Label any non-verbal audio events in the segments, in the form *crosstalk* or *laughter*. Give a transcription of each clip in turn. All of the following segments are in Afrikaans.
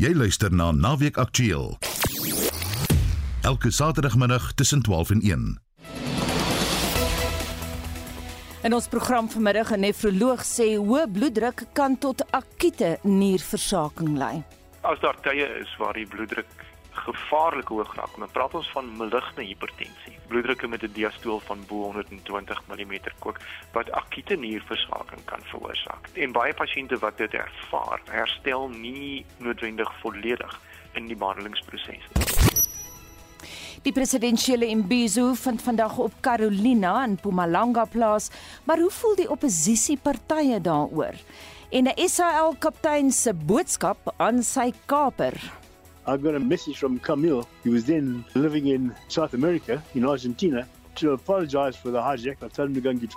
Jy luister na Naweek Aktueel. Elke Saterdagmiddag tussen 12 en 1. In ons program vanmiddag 'n nefroloog sê hoë bloeddruk kan tot akute nierversaking lei. As daar tye is waar die bloeddruk gevaarlik hoog raak, dan praat ons van maligne hipertensie. Bloeddrukke met 'n diastool van bo 120 mm kook wat akute nierversaking kan veroorsaak. En baie pasiënte wat dit ervaar, herstel nie noodwendig volledig in die behandelingsproses nie. Die presidentsiële imbizo vind vandag op Carolina in Mpumalanga plaas, maar hoe voel die oppositiepartye daaroor? En 'n SAL kaptein se boodskap aan sy kaper. I got a message from Camille. He was then living in South America, in Argentina, to apologize for the hijack. I told him to go and get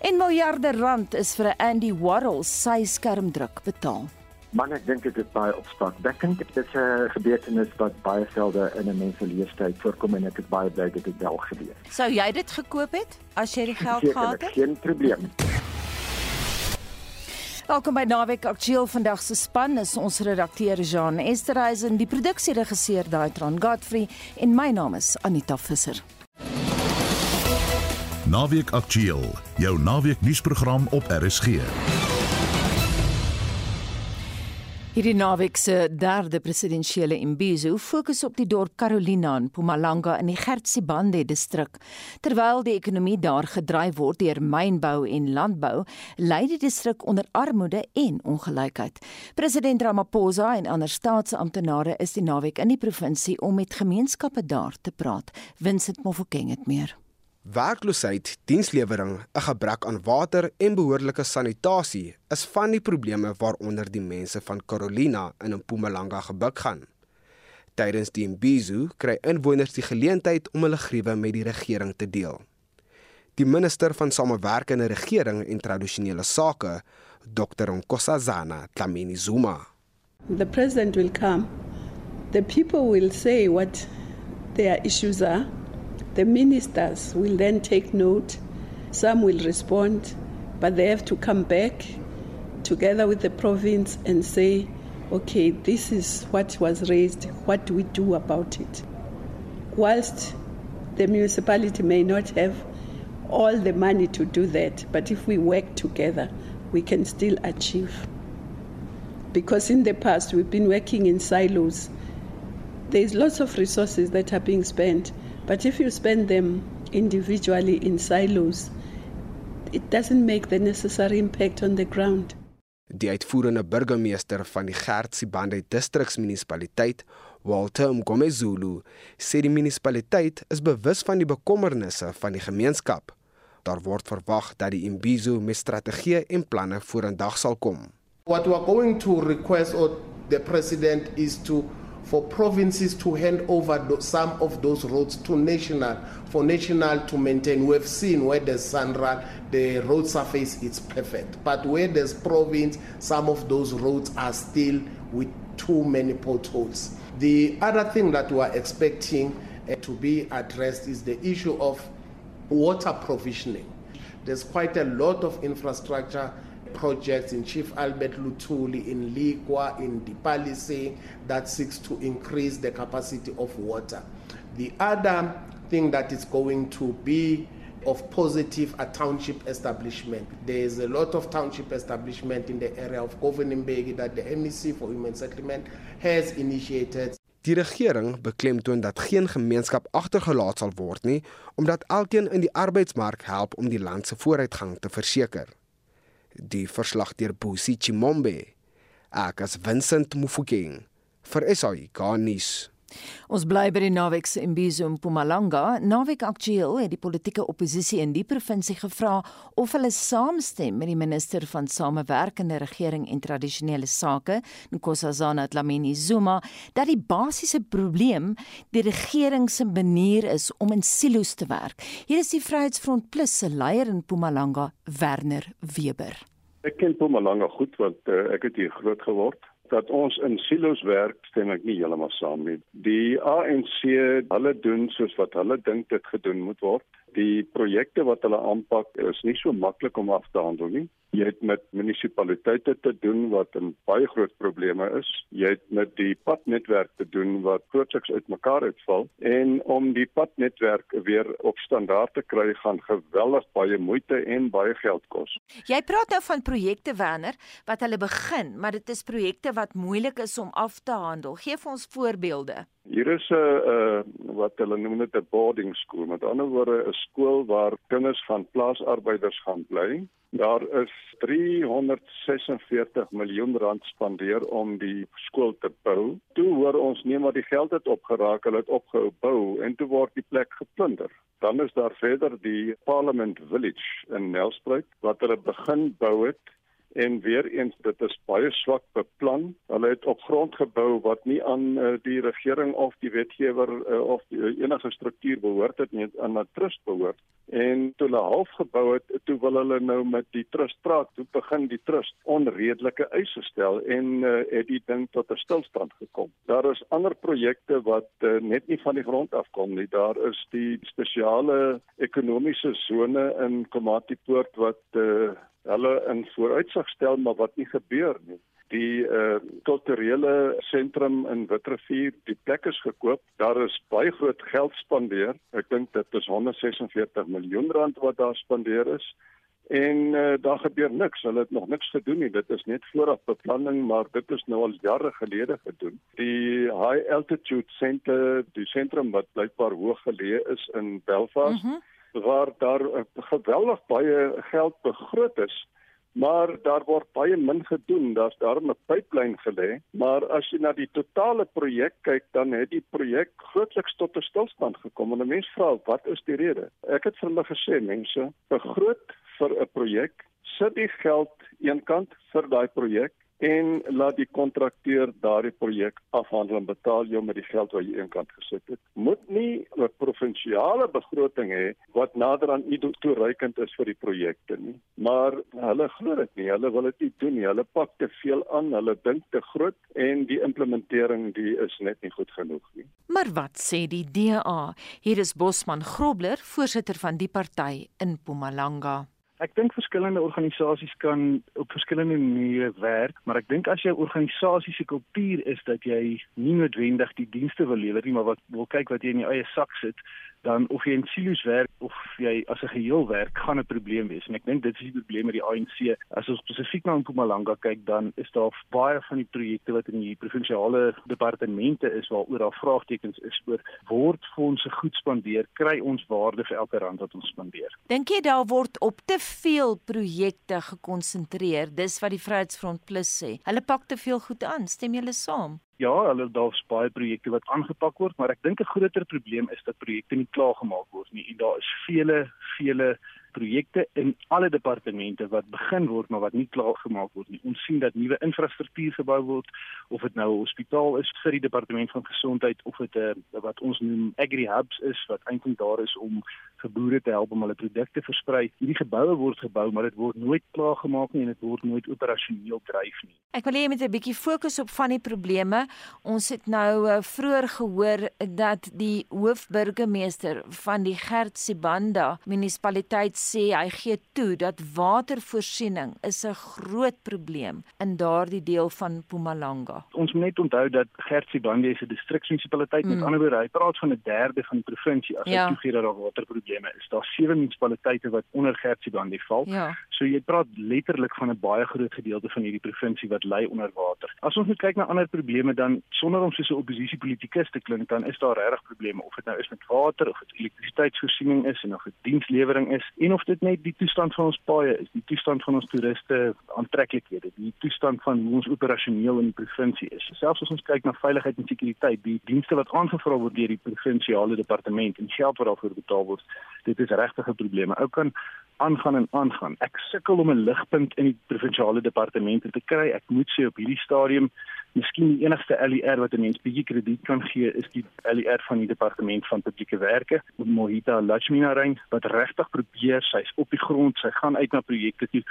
En miljarde rand is vir 'n Andy Warhol sy skermdruk betaal. Man ek dink dit is baie opstakwekkend. Dit is 'n gebeurtenis wat baie selde in 'n mens se lewenstyd voorkom en ek is baie bly dit het wel gebeur. Sou jy dit gekoop het as jy die geld gehad het? Geen probleem. Welkom by Naweek Aktueel. Vandag se span is ons redakteur Jean Esterhuizen, die produksieregisseur Daitron Godfrey en my naam is Anita Visser. Naweek Aktueel, jou naweek nuusprogram op RSG. Hierdie naweek se derde presidentsiële imbizo fokus op die dorp Carolina in Mpumalanga in die Gertsibande distrik. Terwyl die ekonomie daar gedryf word deur mynbou en landbou, ly die distrik onder armoede en ongelykheid. President Ramaphosa en ander staatsamptenare is die naweek in die provinsie om met gemeenskappe daar te praat. Vincent Mofokeng het meer. Werkloosheid, dienslewering, 'n gebrek aan water en behoorlike sanitasie is van die probleme waaronder die mense van Carolina in Mpumalanga gebuk gaan. Tydens die Imbizo kry inwoners die geleentheid om hulle gruwe met die regering te deel. Die minister van Samewerkende Regering en Tradisionele Sake, Dr. Nkosazana Dlamini Zuma, The president will come. The people will say what their issues are. The ministers will then take note. Some will respond, but they have to come back together with the province and say, okay, this is what was raised. What do we do about it? Whilst the municipality may not have all the money to do that, but if we work together, we can still achieve because in the past we've been working in silos. There's lots of resources that are being spent, but if you spend them individually in silos, it doesn't make the necessary impact on the ground. die uitvoerende burgemeester van die Gertsibande distriksmunisipaliteit, Walter Mgomezulu, sê die munisipaliteit is bewus van die bekommernisse van die gemeenskap. Daar word verwag dat die Imbizo met strategieë en planne vorendag sal kom. What we are going to request of the president is to for provinces to hand over some of those roads to national for national to maintain. We've seen where there's Sandra, the road surface is perfect, but where there's province, some of those roads are still with too many potholes. The other thing that we are expecting uh, to be addressed is the issue of water provisioning. There's quite a lot of infrastructure projects in Chief Albert Lutuli, in Likwa, in Dipalisi that seeks to increase the capacity of water. The other thing that is going to be of positive a township establishment. There is a lot of township establishment in the area of Govenimbegi that the MEC for Human Settlement has initiated. Die regering beklemtoon dat geen gemeenskap agtergelaat sal word nie, omdat elkeen in die arbeidsmark help om die land se vooruitgang te verseker. Die verslag deur Bosi Chimombe. Ek as Vincent Mufokeng vir SAI Garnis. Ons bly by die naweek se imbizo in Mpumalanga. Naweek aktueel het die politieke oppositie in die provinsie gevra of hulle saamstem met die minister van Samewerkende Regering en Tradisionele Sake, Nkosazana Dlamini Zuma, dat die basiese probleem die regering se manier is om in silo's te werk. Hier is die Vryheidsfront Plus se leier in Mpumalanga, Werner Weber. Ek ken Mpumalanga goed want uh, ek het hier groot geword. Dat ons in silo's werk, stem ek nie heeltemal saam nie. Die ANC, hulle doen soos wat hulle dink dit gedoen moet word. Die projekte wat hulle aanpak is nie so maklik om af te handel nie. Jy het met munisipaliteite te doen wat 'n baie groot probleme is. Jy het met die padnetwerk te doen wat grootliks uitmekaar uitval en om die padnetwerk weer op standaard te kry gaan geweldig baie moeite en baie geld kos. Jy praat nou van projekte Werner wat hulle begin, maar dit is projekte wat moeilik is om af te handel. Geef ons voorbeelde. Hier is 'n uh, wat hulle noem dit 'n boarding school. Met ander woorde 'n skool waar kinders van plaasarbeiders gaan bly. Daar is 346 miljoen rand spandeer om die skool te bou. Toe hoor ons nee maar die geld het opgeraak, hulle het opgehou bou en toe word die plek geplunder. Dan is daar verder die Parliament Village in Nelspruit wat hulle begin bou het en weer eens dit is baie swak beplan. Hulle het op grond gebou wat nie aan uh, die regering of die wetgewer uh, of die, uh, enige struktuur behoort het nie, aan 'n trust behoort. En toe hulle half gebou het, toe wil hulle nou met die trust praat. Toe begin die trust onredelike eise stel en uh, het die ding tot 'n stilstand gekom. Daar is ander projekte wat uh, net nie van die grond afkom nie. Daar is die spesiale ekonomiese sone in Komatipoort wat uh, hulle in vooruitsig stel maar wat nie gebeur nie. Die uh kulturele sentrum in Witrifuur, die plek is gekoop. Daar is baie groot geld spandeer. Ek dink dit is 146 miljoen rand wat daar spandeer is. En uh, daar gebeur niks. Hulle het nog niks gedoen nie. Dit is net vooraf beplanning, maar dit is nou al jare gelede gedoen. Die High Altitude Center, die sentrum wat blykbaar hoog geleë is in Belfast, mm -hmm waar daar uh, geweldig baie geld begroot is, maar daar word baie min gedoen. Daar's daarom 'n pyplyn gelê, maar as jy na die totale projek kyk, dan het die projek grootliks tot 'n stilstand gekom. En 'n mens vra, wat is die rede? Ek het vir hulle gesê, mense, begroot vir 'n projek, sit die geld eenkant vir daai projek en laat die kontrakteur daardie projek afhandel en betaal jou met die geld wat jy eenkant gesit het. Moet nie 'n provinsiale begroting hê wat nader aan nie toereikend is vir die projekte nie. Maar hulle glo dit nie. Hulle wil dit nie doen nie. Hulle pak te veel aan. Hulle dink te groot en die implementering die is net nie goed genoeg nie. Maar wat sê die DA? Hier is Bosman Grobler, voorsitter van die party in Mpumalanga. Ek dink verskillende organisasies kan op verskillende maniere werk, maar ek dink as jou organisasie se kultuur is dat jy nie noodwendig die dienste wil lewer nie, maar wat wil kyk wat jy in jou eie sak sit, dan of jy in silo's werk of jy as 'n geheel werk, gaan 'n probleem wees. En ek dink dit is die probleem met die ANC. As ons spesifiek na Mpumalanga kyk, dan is daar baie van die projekte wat in die provinsiale departemente is waaroor daar vraagtekens is oor word fondse goed spandeer, kry ons waarde vir elke rand wat ons spandeer. Dink jy daar word op te veel projekte gekonsentreer? Dis wat die Vryheidsfront Plus sê. Hulle pak te veel goed aan. Stem julle saam? Ja, hulle daar's baie projekte wat aangepak word, maar ek dink 'n groter probleem is dat projekte nie klaargemaak word nie en daar is vele vele projekte in alle departemente wat begin word maar wat nie klaar gemaak word nie. Ons sien dat nuwe infrastruktuur gebou word of dit nou 'n hospitaal is vir die departement van gesondheid of dit 'n uh, wat ons noem agri hubs is wat eintlik daar is om vir boere te help om hulle produkte versprei. Hierdie geboue word gebou maar dit word nooit klaar gemaak nie en dit word nooit operasioneel dryf nie. Ek wil hê jy moet 'n bietjie fokus op van die probleme. Ons het nou uh, vroeër gehoor dat die hoofburgemeester van die Gert Sibanda munisipaliteit sê hy gee toe dat watervoorsiening is 'n groot probleem in daardie deel van Mpumalanga. Ons moet net onthou dat Gertsibande se distriksmunisipaliteit mm. met ander woorde, hy praat van 'n derde van die provinsie as ja. hy toegee dat daar waterprobleme is. Daar's sewe munisipaliteite wat onder Gertsibande val. Ja. So jy praat letterlik van 'n baie groot gedeelte van hierdie provinsie wat lê onder water. As ons kyk na ander probleme dan sonder om soos 'n oppositiepolitikus te klink, dan is daar regtig probleme of dit nou is met water of dit elektrisiteitsvoorsiening is en of dit dienslewering is en of dit net die toestand van ons paaie is, die toestand van ons toeriste aantreklikhede, die toestand van hoe ons operasioneel in die provinsie is. Selfs as ons kyk na veiligheid en sekuriteit, die dienste wat aangevra word deur die provinsiale departement en geld wat daarvoor betaal word, dit is regtig 'n probleem. Ou kan aangaan en aangaan. Ek sukkel om 'n ligpunt in die provinsiale departemente te kry. Ek moet sê op hierdie stadium Miskien die enigste LER wat 'n mens bietjie krediet kan gee is die LER van die departement van publieke werke, Mohita Lakshminarayan wat regtig probeer, sy's op die grond, sy gaan uit na projekte toe.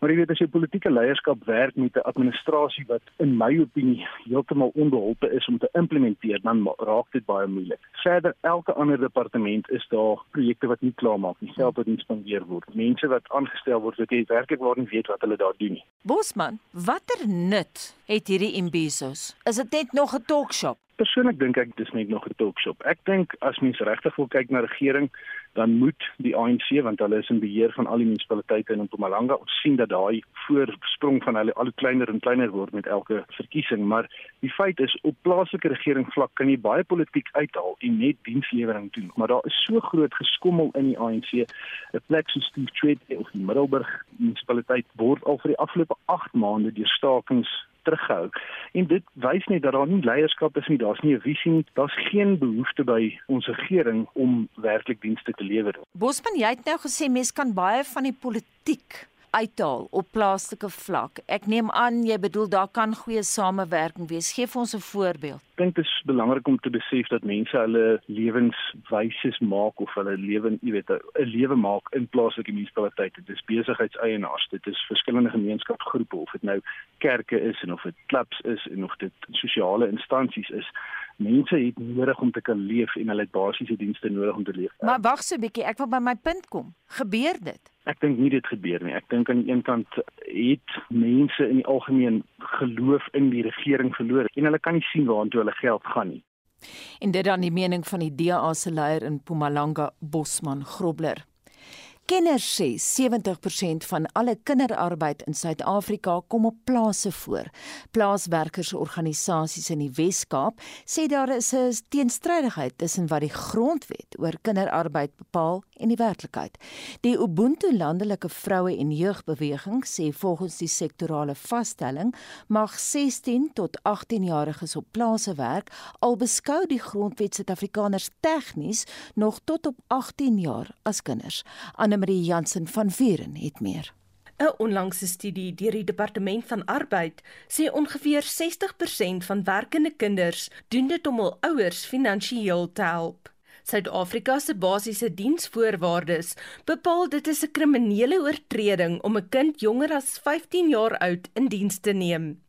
Maar jy weet as jy politieke leierskap werk met 'n administrasie wat in my opinie heeltemal onbeholpe is om te implementeer, dan raak dit baie moeilik. Verder elke ander departement is daar projekte wat nie klaar maak nie, geld wat nie spandeer word. Mense wat aangestel word wat jy werklik waar nie weet wat hulle daar doen nie. Bosman, watter nut het hierdie Imbisos? Is dit net nog 'n talkshop? Persoonlik dink ek dis net nog 'n talkshop. Ek dink as mens regtig wil kyk na regering, dan moet die ANC want hulle is in beheer van al die munisipaliteite in Mpumalanga. Ons sien dat daai voorsprong van hulle al kleiner en kleiner word met elke verkiesing, maar die feit is op plaaslike regering vlak kan jy baie politiek uithaal en net dienslewering doen. Maar daar is so groot geskommel in die ANC. 'n Plek soos Steve Tshwete of die Middelburg munisipaliteit word al vir die afgelope 8 maande deur stakings terughou. En dit wys net dat daar nie leierskap is nie, daar's nie 'n visie nie, daar's geen behoefte by ons regering om werklik dienste te lewer. Bosman, jy het nou gesê mense kan baie van die politiek uithaal op plaaslike vlak. Ek neem aan jy bedoel daar kan goeie samewerking wees. Geef ons 'n voorbeeld. Ek dink dit is belangrik om te besef dat mense hulle lewenswyse maak of hulle lewe, jy weet, 'n lewe maak in plaaslike munisipaliteite. Dit is besigheidseienaars, dit is verskillende gemeenskapsgroepe of dit nou kerke is en of dit klubs is en of dit sosiale instansies is. Mense het nodig om te kan leef en hulle het basiese dienste nodig om te leef. Maar wag so 'n bietjie, ek wil by my punt kom. Gebeur dit? Ek dink nie dit gebeur nie. Ek dink aan die een kant het mense in die algemeen geloof in die regering verloor en hulle kan nie sien waartoe hulle geld gaan nie. En dit dan die mening van die DA se leier in Mpumalanga, Bosman Grobler. Kenners sê 70% van alle kinderarbeid in Suid-Afrika kom op plase voor. Plaaswerkersorganisasies in die Wes-Kaap sê daar is 'n teenstrydigheid tussen wat die grondwet oor kinderarbeid bepaal en die werklikheid. Die Ubuntu landelike vroue en jeugbeweging sê volgens die sektorale vaststelling mag 16 tot 18 jariges op plase werk al beskou die grondwet Suid-Afrikaners tegnies nog tot op 18 jaar as kinders. Annelie Jansen van Vuren het meer. 'n Onlangse studie deur die Departement van Arbeid sê ongeveer 60% van werkende kinders doen dit om hul ouers finansiëel te help. Suid-Afrika se basiese diensvoorwaardes bepaal dit is 'n kriminele oortreding om 'n kind jonger as 15 jaar oud in diens te neem.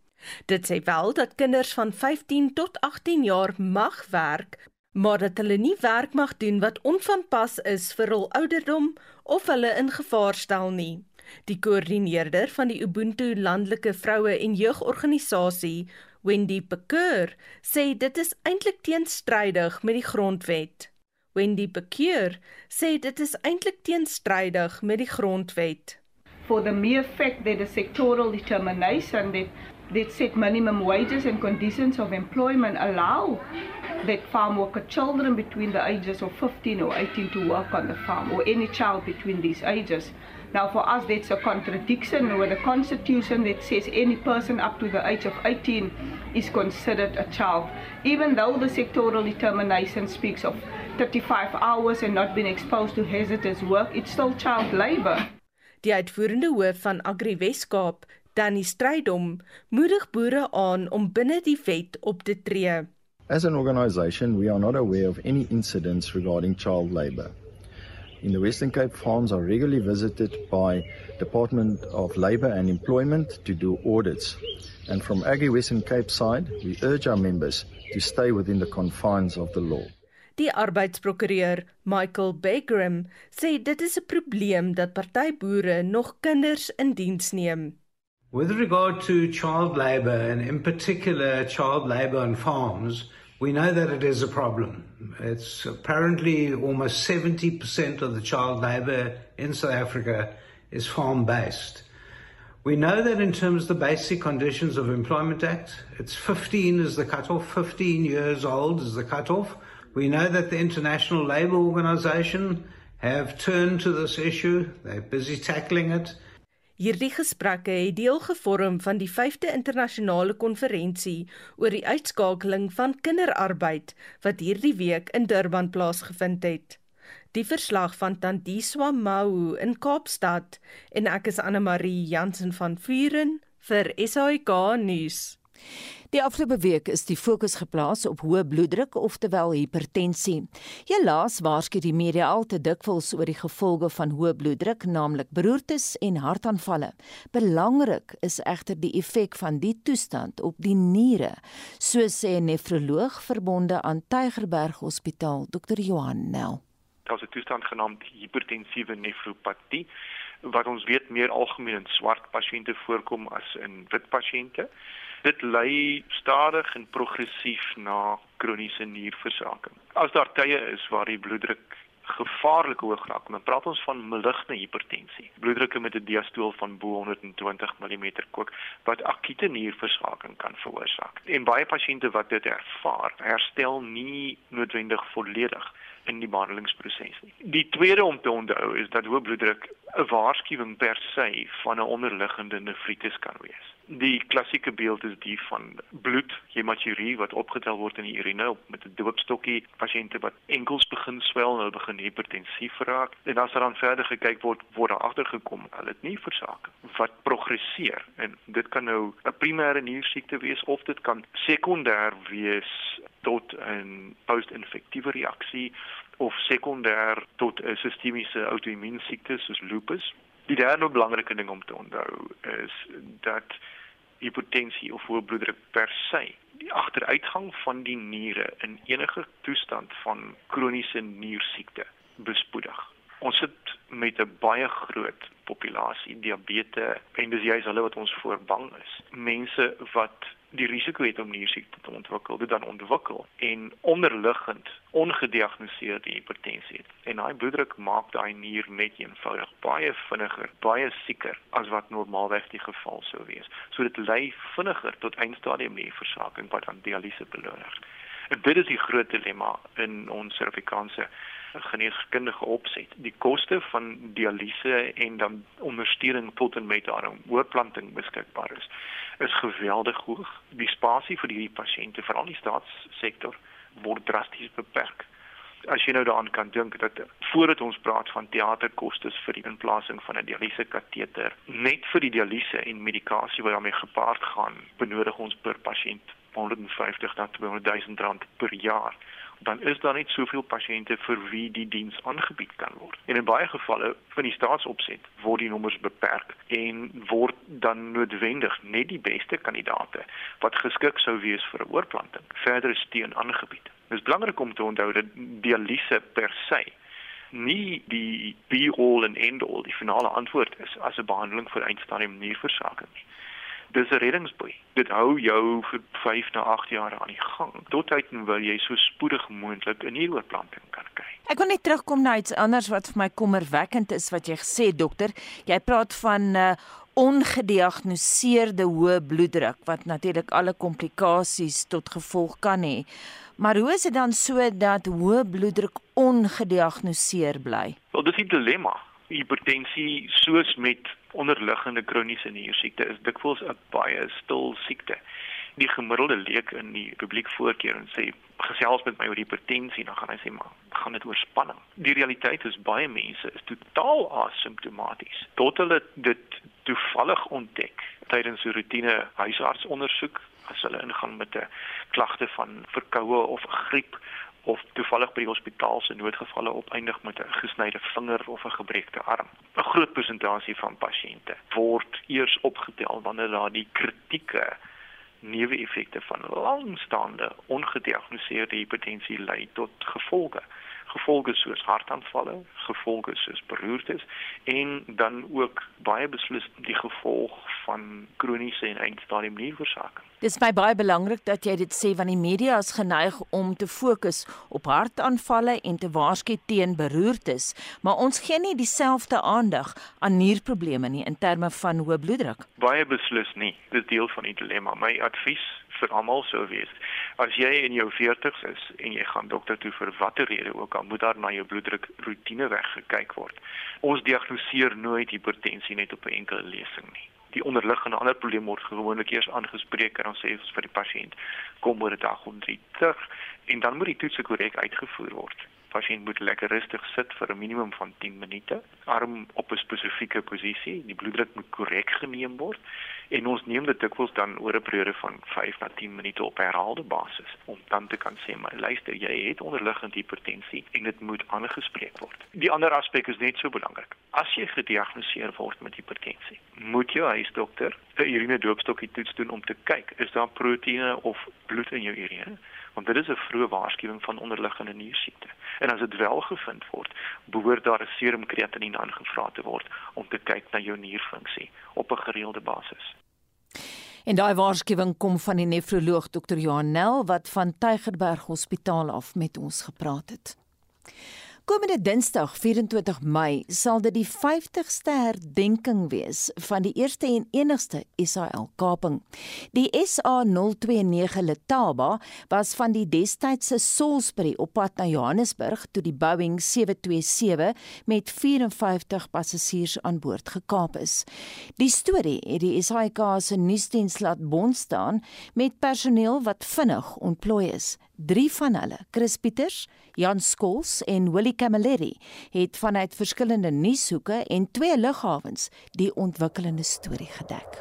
Dit sê wel dat kinders van 15 tot 18 jaar mag werk, maar dat hulle nie werk mag doen wat onvanpas is vir hul ouderdom of hulle in gevaar stel nie. Die koördineerder van die Ubuntu landelike vroue en jeugorganisasie, Wendy Pekeur, sê dit is eintlik teenstrydig met die grondwet. Wendy Pekeur sê dit is eintlik teenstrydig met die grondwet. For the mere fact that the sectoral determination that that set minimum wages and conditions of employment allow that farm worker children between the ages of 15 or 18 to work on the farm or any child between these ages. Now for us that's a contradiction with the constitution that says any person up to the age of 18 is considered a child. Even though the sectoral determination speaks of 35 hours and not being exposed to hazardous work, it's still child labor. Die uitvoerende hoof van Agri Weskaap, Danny Strydom, moedig boere aan om binne die wet op te tree. As an organization, we are not aware of any incidents regarding child labor. In the Western Cape, farms are regularly visited by Department of Labor and Employment to do audits. And from Agri Western Cape side, we urge our members to stay within the confines of the law. Die arbeidsprokureur Michael Begram sê dit is 'n probleem dat party boere nog kinders in diens neem. With regard to child labor and in particular child labor on farms, we know that it is a problem. It's apparently almost 70% of the child labour in South Africa is farm based. We know that in terms of the basic conditions of Employment Act, it's 15 is the cutoff, 15 years old is the cutoff. We know that the International Labour Organization have turned to this issue. They're busy tackling it. Hierdie gesprekke het deel gevorm van die 5de internasionale konferensie oor die uitskakeling van kinderarbeid wat hierdie week in Durban plaasgevind het. Die verslag van Tandiswa Mau in Kaapstad en ek is Anne Marie Jansen van Vuren vir SAK nuus. Die afgelope week is die fokus geplaas op hoë bloeddruk oftewel hipertensie. Helaas waarsku die media al te dikwels oor die gevolge van hoë bloeddruk, naamlik beroertes en hartaanvalle. Belangrik is egter die effek van die toestand op die niere, so sê 'n nefroloog verbonde aan Tygerberg Hospitaal, Dr. Johan Nel. Daar's 'n toestand genaamd hipertensiewe nefropatie wat ons weet meer algemeen in swart pasiënte voorkom as in wit pasiënte. Dit lei stadig en progressief na kroniese nierversaking. As daar tye is waar die bloeddruk gevaarlik hoog raak, dan praat ons van maligne hipertensie. Bloeddrukke met 'n diastool van bo 120 mm kook wat akute nierversaking kan veroorsaak. En baie pasiënte wat dit ervaar, herstel nie noodwendig volledig in die behandelingsproses nie. Die tweede om te onthou is dat hoë bloeddruk 'n waarskuwing per se van 'n onderliggende nefritis kan wees. Die klassieke beeld is die van bloed, hematurie wat opgetel word in die urine met 'n doopstokkie, pasiënte wat enkels begin swel en hulle begin hipertensief raak. En as daar dan verder gekyk word, word daar agtergekom hulle het nie versaking wat progresseer en dit kan nou 'n primêre niersiekte wees of dit kan sekondêr wees tot 'n post-infektiewe reaksie of sekondêr tot 'n sistemiese outoimmuunsiekte soos lupus. Die derde belangrike ding om te onthou is dat hipertensie of hoë bloeddruk per se die agteruitgang van die niere in enige toestand van kroniese niersiekte bespoedig. Ons sit met 'n baie groot populasie diabetes en dis juist hulle wat ons voor bang is. Mense wat die risiko het om niersiekte te ontwikkel, dit dan ontwikkel en onderliggend ongediagnoseerde hipertensie het. En daai bloeddruk maak daai nier net eenvoudig baie vinniger, baie sieker as wat normaalweg die geval sou wees. So dit lei vinniger tot eindstadium nierversaking wat aan dialyse. En dit is die groot dilemma in ons Suid-Afrikaanse geneeskundige opset. Die koste van dialyse en dan ondersteuning tot en met daarom oorplanting beskikbaar is, is geweldig hoog. Die spasie vir hierdie pasiënte, veral in die staatssektor, word drasties beperk. As jy nou daaraan kan dink dat voordat ons praat van teaterkostes vir die inplasing van 'n dialyse kateter, net vir die dialyse en medikasie wat daarmee gepaard gaan, benodig ons per pasiënt 150 tot 200 000 rand per jaar dan is daar net soveel pasiënte vir wie die diens aangebied kan word. En in baie gevalle van die staatsopset word die nommers beperk en word dan noodwendig net die beste kandidaate wat geskik sou wees vir 'n oorplanting verdere steun aangebied. Dit is belangrik om te onthou dat dialyse per se nie die be-all and end-all die finale antwoord is as 'n behandeling vir eindstadium nierversaking nie dis 'n reddingsboei. Dit hou jou vir 5 na 8 jaar aan die gang tot hy wil jy so spoedig moontlik 'n nuwe-oorplanting kan kry. Ek wil net terugkom na iets anders wat vir my kommerwekkend is wat jy gesê dokter. Jy praat van uh, ongediagnoseerde hoë bloeddruk wat natuurlik alle komplikasies tot gevolg kan hê. Maar hoe is dit dan so dat hoë bloeddruk ongediagnoseer bly? Wel, dis 'n dilemma. Hipertensie soos met onderliggende kroniese niersiekte is dikwels 'n baie stil siekte. Die gemiddelde leek in die publiek voorkeer en sê gesels met my oor hipertensie, dan gaan hy sê maar gaan dit oor spanning. Die realiteit is baie mense is totaal asimptomaties tot hulle dit toevallig ontdek tydens 'n roetine huisartsondersoek as hulle ingaan met 'n klagte van verkoue of griep of toevallig by die hospitaal se noodgevalle opeindig met 'n gesnyde vinger of 'n gebreekte arm. 'n Groot persentasie van pasiënte word eers opgetel wanneer daar die kritieke neeweffekte van langstaande ongediagnoseerde hipertensie lei tot gevolge gevolge soos hartaanvalle, gevolge soos beroertes en dan ook baie beslis die gevolg van kroniese en eindstadium nierversaking. Dit is my baie belangrik dat jy dit sê want die media is geneig om te fokus op hartaanvalle en te waarsku teen beroertes, maar ons gee nie dieselfde aandag aan nierprobleme nie in terme van hoë bloeddruk. Baie beslis nie. Dit is deel van die dilemma. My advies vir almal sou wees. As jy in jou 40's is en jy gaan dokter toe vir watter rede ook al, moet daar na jou bloeddruk roetineweg gekyk word. Ons diagnoseer nooit hipertensie net op 'n enkele lesing nie. Die onderliggende ander probleem word gewoonlik eers aangespreek en ons sê vir die pasiënt kom oor 'n dag of drie terug en dan moet die toets korrek uitgevoer word pasiënt moet lekker rustig sit vir 'n minimum van 10 minute, arm op 'n spesifieke posisie, die bloeddruk moet korrek geneem word En ons neem dit dikwels dan oor 'n periode van 5 na 10 minute op herhaalde basis om dan te kan sê maar luister, jy het onderliggende hipertensie en dit moet aangespreek word. Die ander aspek is net so belangrik. As jy gediagnoseer word met hipertensie, moet jou huisdokter 'n urine doopstokkie toets doen om te kyk is daar proteïene of bloed in jou urine want dit is 'n vroeë waarskuwing van onderliggende niersiekte. En as dit wel gevind word, behoort daar 'n serum kreatinine aangevra te word om te kyk na jou nierfunksie op 'n gereelde basis. En daai waarskuwing kom van die nefroloog Dr. Johan Nel wat van Tygerberg Hospitaal af met ons gepraat het. Komende Dinsdag 24 Mei sal dit die 50ste herdenking wees van die eerste en enigste SAL kaping. Die SA029 Letaba was van die destydse Salisbury op pad na Johannesburg toe die Boeing 727 met 54 passasiers aan boord gekaap is. Die storie het die SAIK se nuusdiens laat bond staan met personeel wat vinnig ontplooi is. Drie van hulle, Chris Pieters, Jan Skols en Willie Camilleri, het vanuit verskillende nuushoeke en twee lughawens die ontwikkelende storie gedek.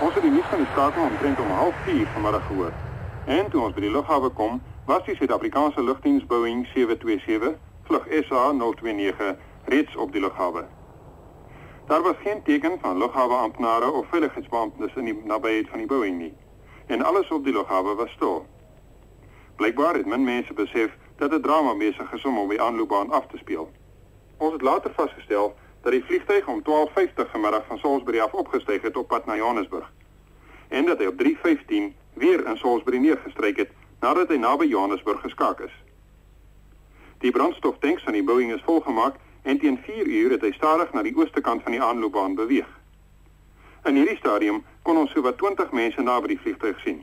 Ons het die nuus van die skakel omtrent om 04:30 vanmiddag gehoor. En toe ons by die lughawe kom, was die Suid-Afrikaanse lugdiens Boeing 727 vlug SA029 reeds op die lughawe. Daar was geen teken van lughaweamptenare of veiligheidsbeamptes in die nabyheid van die Boeing nie. En alles op die lughawe was stil. Blykbaar het min mense besef dat 'n drama besig is om op die aanloopbaan af te speel. Ons het later vasgestel dat die vliegtuig om 12:50 vanmiddag van Salisbury af opgestyg het op pad na Johannesburg en dat hy op 3:15 weer in Salisbury neergestryk het nadat hy naby Johannesburg geskaak is. Die brandstoftanks van die Boeing is volgemaak en teen 4 uur het hy stadig na die ooste kant van die aanloopbaan beweeg. In hierdie stadium kon ons sowat 20 mense naby die vliegtuig sien,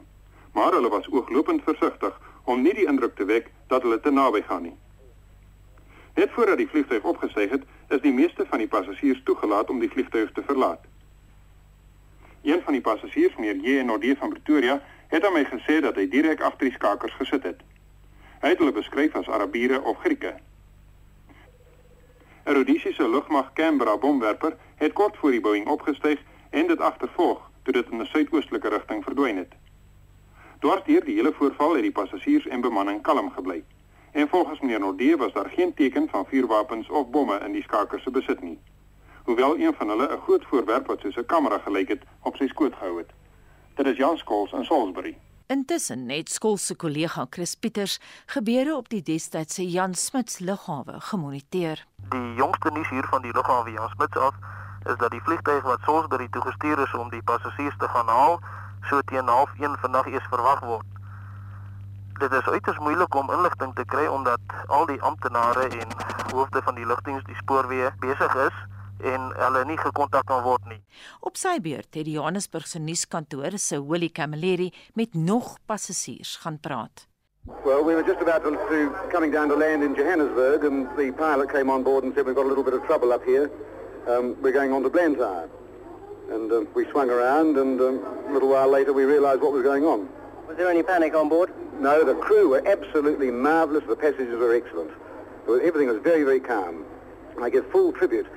maar hulle was ooglopend versigtig om nie die indruk te wek dat hulle te naby gaan nie. Net voordat die vliegtuig opgestyg het, is die meeste van die passasiers toegelaat om die vliegtuig te verlaat. Een van die passasiers, meneer J. Nordie van Pretoria, het aan my gesê dat hy direk agter die skakers gesit het. Hy het hulle beskryf as Arabiere of Grieke. 'n Rhodesiese lugmag Canberra bomwerper het kort voor die Boeing opgestyg en dit agtervolg toe dit in 'n suidoostelike rigting verdwyn het. Dwars deur die hele voorval het die passasiers en bemanning kalm gebly. En volgens meneer Nordee was daar geen teken van vuurwapens of bomme in die skakers se besit nie. Hoewel een van hulle 'n groot voorwerp wat soos 'n kamera gelyk het op sy skoot gehou het. Dit is Jan Skols in Salisbury. Intussen het skool se kollega Chris Pieters gebeure op die destydse Jan Smuts lughawe gemoniteer. Die jongste nuus hier van die lughawe Jan Smuts af is dat die vliegtuig wat Salisbury toe gestuur is om die passasiers te gaan haal, so teen 0:30 vandag eers verwag word. Dit is uiters moeilik om inligting te kry omdat al die amptenare en hoofde van die lugdiens die spoorweë besig is en hulle nie gekontak kan word nie. Op sy beurt het die Johannesburgse nuuskantoor se Willie Camilleri met nog passasiers gaan praat. Well, we were just about to, to coming down to land in Johannesburg and the pilot came on board and said we've got a little bit of trouble up here. Um, we're going on to Blantyre. And uh, we swung around and um, a little while later we realized what was going on. Was there any panic on board? No, the crew were absolutely marvelous. The passengers were excellent. Everything was very, very calm. I give full tribute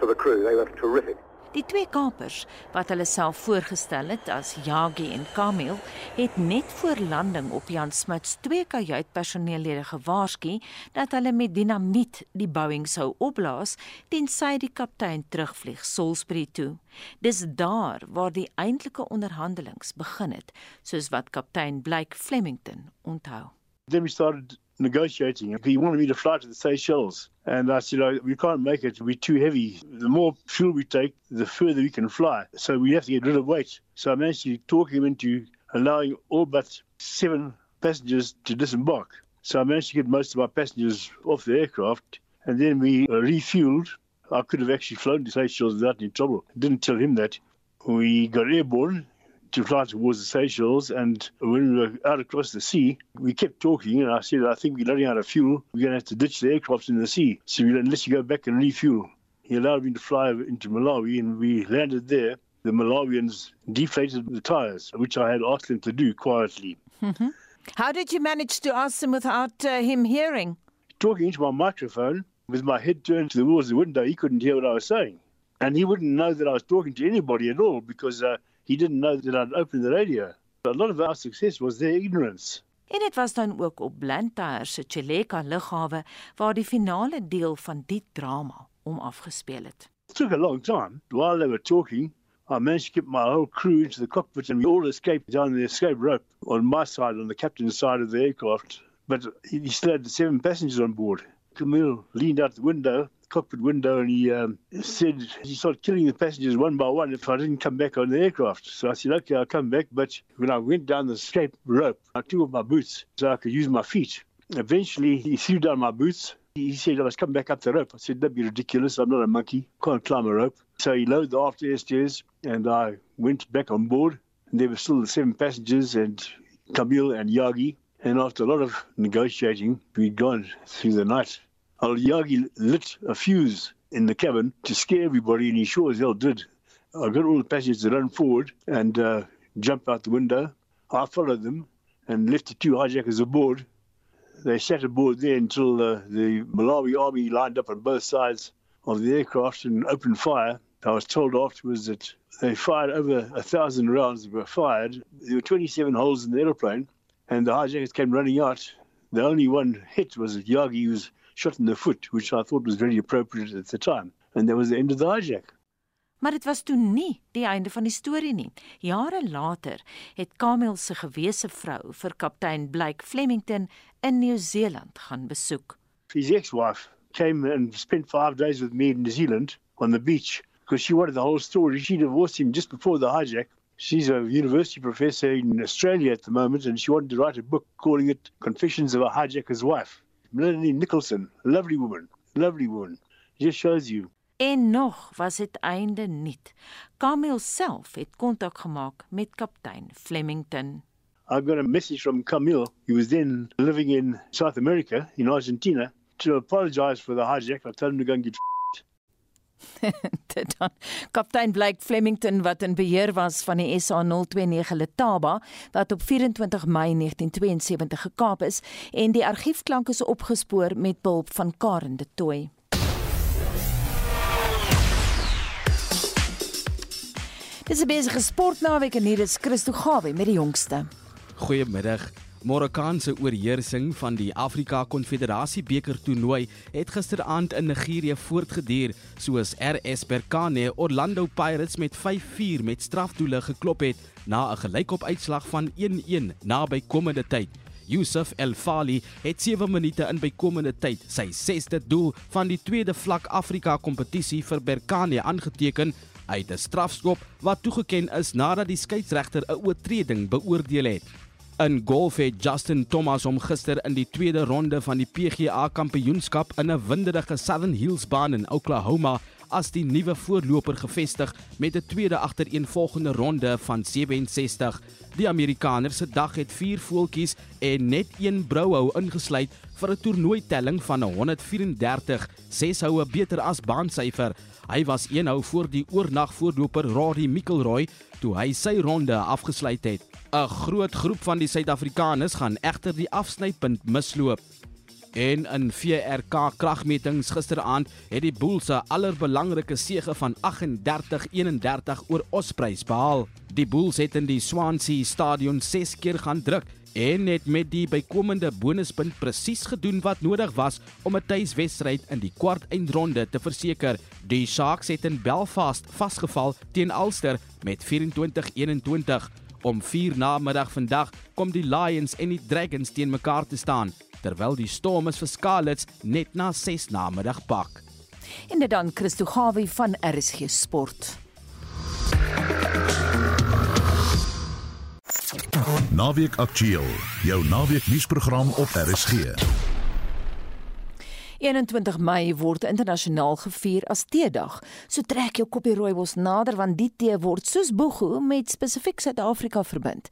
to the crew. They were terrific. Die twee kapers wat hulle self voorgestel het as Yagi en Kamil, het net voor landing op Jan Smuts twee kajuitpersoneellede gewaarsku dat hulle met dinamiet die Boeing sou opblaas tensy die kaptein terugvlieg Salisbury toe. Dis daar waar die eintlike onderhandelinge begin het, soos wat kaptein Blake Flemington onthou. Then we started negotiating. He wanted me to fly to the Seychelles. And I said, oh, we can't make it. We're too heavy. The more fuel we take, the further we can fly. So we have to get rid of weight. So I managed to talk him into allowing all but seven passengers to disembark. So I managed to get most of our passengers off the aircraft. And then we refueled. I could have actually flown to Seychelles without any trouble. Didn't tell him that. We got airborne to fly towards the Seychelles. And when we were out across the sea, we kept talking. And I said, I think we're running out of fuel. We're going to have to ditch the aircraft in the sea. So unless you go back and refuel. He allowed me to fly into Malawi, and we landed there. The Malawians deflated the tires, which I had asked them to do quietly. Mm-hmm. How did you manage to ask them without uh, him hearing? Talking into my microphone, With my head turned towards the window, he couldn't hear what I was saying. And he wouldn't know that I was talking to anybody at all because uh, he didn't know that I'd opened the radio. A lot of our success was their ignorance. En dit was dan ook op Blantyre se Chileka lughawe waar die finale deel van die drama om afgespeel het. It took a long time. While they were talking, I managed to get my whole crew into the cockpit and we all escaped down the escape rope on my side, on the captain's side of the aircraft. But he still had seven passengers on board. Camille leaned out the window, cockpit window, and he um, said he started killing the passengers one by one if I didn't come back on the aircraft. So I said, okay, I'll come back. But when I went down the escape rope, I took off my boots so I could use my feet. Eventually, he threw down my boots. He said, I must come back up the rope. I said, that'd be ridiculous. I'm not a monkey. Can't climb a rope. So he lowered the after air stairs and I went back on board. And there were still the seven passengers and Camille and Yagi. And after a lot of negotiating, we'd gone through the night. Al Yagi lit a fuse in the cabin to scare everybody, and he sure as hell did. I got all the passengers to run forward and uh, jump out the window. I followed them and left the two hijackers aboard. They sat aboard there until uh, the Malawi army lined up on both sides of the aircraft and opened fire. I was told afterwards that they fired over a thousand rounds that were fired. There were 27 holes in the aeroplane, and the hijackers came running out. The only one hit was Yagi, who was shot in the foot, which I thought was very appropriate at the time. And that was the end of the hijack. Maar dit was toe nie die einde van die storie nie. Jare later het Kamel se gewese vrou vir kaptein Blake Flemington in Nieu-Seeland gaan besoek. His ex-wife came and spent 5 days with me in New Zealand on the beach because she wanted the whole story. She divorced him just before the hijack. She's a university professor in Australia at the moment and she wanted to write a book calling it Confessions of a Hijacker's Wife. Melanie Nicholson, lovely woman, lovely woman. Just shows you. En nog was dit einde nie. Camille self het kontak gemaak met kaptein Flemington. I got a message from Camille. He was then living in South America, in Argentina, to apologize for the hijack. I told him to go and get *laughs* dit dan kaptein Blake Flemington wat in beheer was van die SA029 Letaba wat op 24 Mei 1972 gekaap is en die argiefklank is opgespoor met behulp van Karen de Tooi. Dis 'n besige sportnaweek en hier is Christo Gawe met die jongste. Goeiemiddag. Marokkaanse oorheersing van die Afrika Konfederasie beker toernooi het gisteraand in Nigerië voortgeduur soos RS Berkane Orlando Pirates met 5-4 met strafdoele geklop het na 'n gelykop uitslag van 1-1 na bykomende tyd. Yusuf El Fali het 7 minute in bykomende tyd sy 6de doel van die tweede vlak Afrika kompetisie vir Berkane aangeteken uit 'n strafskop wat toegeken is nadat die skeieregter 'n oortreding beoordeel het. In golf het Justin Thomas hom gister in die tweede ronde van die PGA Kampioenskap in 'n winderige Southern Hills baan in Oklahoma as die nuwe voorloper gevestig met 'n tweede agtereenvolgende ronde van 67. Die Amerikaner se dag het 4 voeltjies en net een brouhou ingesluit vir 'n toernooitelling van 134, 6 houe beter as baansyfer. Hy was een hou voor die oornag voorloper Rory McIlroy toe hy sy ronde afgesluit het. 'n Groot groep van die Suid-Afrikaners gaan egter die afsnypunt misloop. En in VRK kragmetings gisteraand het die Bulls 'n allerbelangrike sege van 38-31 oor Ospreys behaal. Die Bulls het in die Swansea Stadion 6 keer gaan druk en het met die bykomende bonuspunt presies gedoen wat nodig was om 'n tuiswedstryd in die kwart eindronde te verseker. Die Sharks het in Belfast vasgeval teen Ulster met 24-21. Om 4 namiddag vandag kom die Lions en die Dragons teen mekaar te staan, terwyl die Stormers vir Scarlets net na 6 namiddag pak. En dit dan Christo Gawie van RSG Sport. Naweek Aktueel, jou naweek nuusprogram op RSG. 21 Mei word internasionaal gevier as Teedag. So trek jou koppie rooibos nader want die tee word soos boegu met spesifiek Suid-Afrika verbind.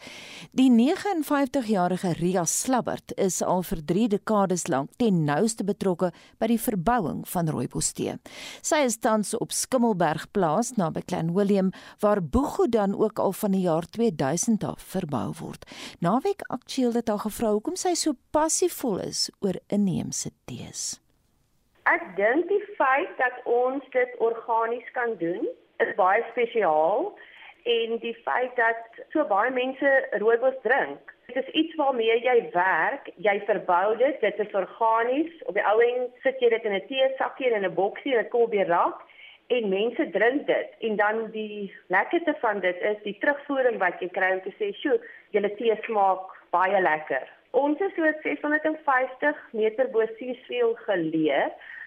Die 59-jarige Ria Slabbert is al vir 3 dekades lank ten nouste betrokke by die verbouing van rooibos tee. Sy is tans op Skimmelberg plaas naby Klein Willem waar boegu dan ook al van die jaar 2000 af verbou word. Naweek aktueel het haar gevra hoekom sy so passievol is oor inheemse tees. Ek dink die feit dat ons dit organies kan doen, is baie spesiaal en die feit dat so baie mense rooibos drink. Dit is iets waarmee jy werk, jy verbou dit, dit is organies. Op die ou end sit jy dit in 'n teesakkie en in 'n boksie en dit kom op die rak en mense drink dit. En dan die lekkerste van dit is die terugvoering wat jy kry om te sê, "Sjoe, julle tee smaak baie lekker." Ons is so 650 meter bo seevlak geleë.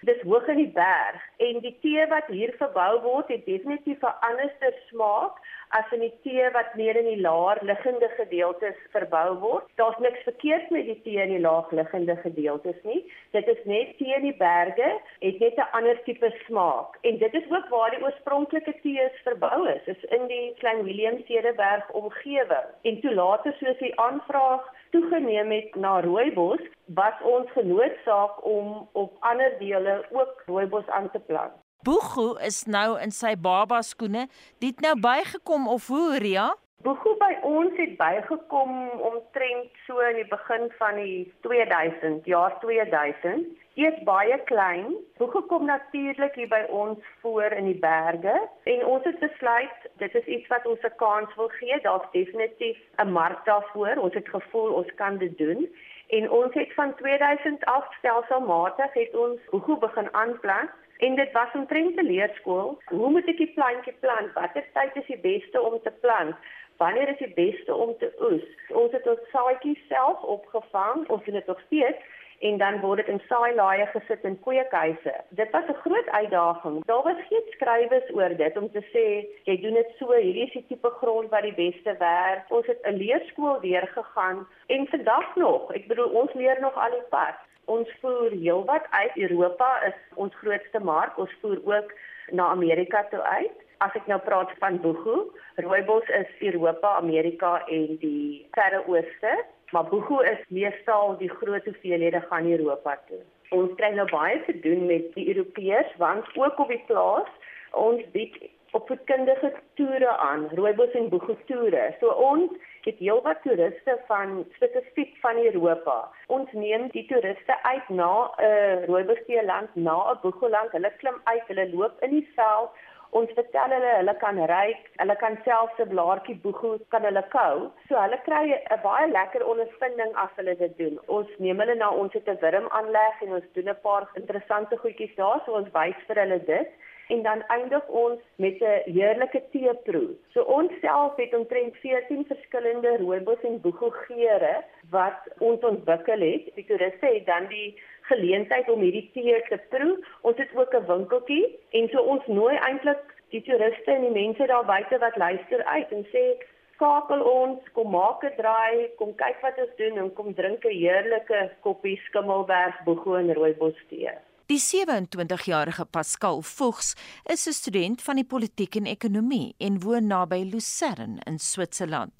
Dis hoog in die berg en die tee wat hier verbou word, het definitief 'n anderste smaak as in die tee wat meer in die laer liggende gedeeltes verbou word. Daar's niks verkeerd met die tee in die laag liggende gedeeltes nie. Dit is net tee in die berge het net 'n ander tipe smaak. En dit is ook waar die oorspronklike tee verbou is, is in die Klein Willem Cedeberg omgewing. En toe later soos die aanvraag toegeneem het na rooibos, was ons genoodsaak om op ander dele ook rooibos aan te plant. Boegu is nou in sy baba skoene. Dit nou bygekom of hoe Ria? Boegu by ons het bygekom omtrent so in die begin van die 2000, jaar 2000. Eers baie klein. Boegu kom natuurlik hier by ons voor in die berge en ons het besluit dit is iets wat ons 'n kans wil gee. Daar's definitief 'n mark daarvoor. Ons het gevoel ons kan dit doen. En ons het van 2008 stelselmatig het ons boegu begin aanplant En dit was omtrent 'n leerskool. Hoe moet ek die plantjie plant? Watter tyd is die beste om te plant? Wanneer is die beste om te oes? Ons het ons saadjies self opgevang, ons doen dit nog steeds en dan word dit in saailaaie gesit in kweekhuise. Dit was 'n groot uitdaging. Daar was geen skrywes oor dit om te sê jy doen dit so, hierdie is die tipe grond wat die beste werk. Ons het 'n leerskool deurgegaan en vandag nog, ek bedoel ons leer nog al die pad. Ons voer heelwat uit. Europa is ons grootste mark. Ons voer ook na Amerika toe uit. As ek nou praat van Boegu, rooibos is Europa, Amerika en die Verre Ooste, Boegu is meestal die groot hoeveelhede gaan Europa toe. Ons kry nou baie te doen met die Europeërs want ook op die plaas ons bied opvoedkundige toere aan, rooibos en Boegu toere. So ons het heelwat toeriste van spesifiek van Europa. Ons neem die toeriste uit na 'n uh, rooibeesteeland, na 'n boegeland. Hulle klim uit, hulle loop in die veld. Ons vertel hulle hulle kan ryk, hulle kan selfs 'n blaartjie boegoe kan hulle kou. So hulle kry 'n baie lekker ondervinding as hulle dit doen. Ons neem hulle na ons het 'n wurm aanleg en ons doen 'n paar interessante goedjies daar, so ons wys vir hulle dit en dan eindig ons met 'n heerlike teeproe. So ons self het omtrent 14 verskillende rooibos en boegelgeure wat ons ontwikkel het. Die toeriste het dan die geleentheid om hierdie tee te proe. Ons het ook 'n winkeltjie en so ons nooi eintlik die toeriste en die mense daar buite wat luister uit en sê skakel ons, kom maak 'n draai, kom kyk wat ons doen en kom drink 'n heerlike koppie Skimmelberg boegoe en rooibos tee. Die 27-jarige Pascal Vogs is 'n student van die politiek en ekonomie en woon naby Lucerne in Switserland.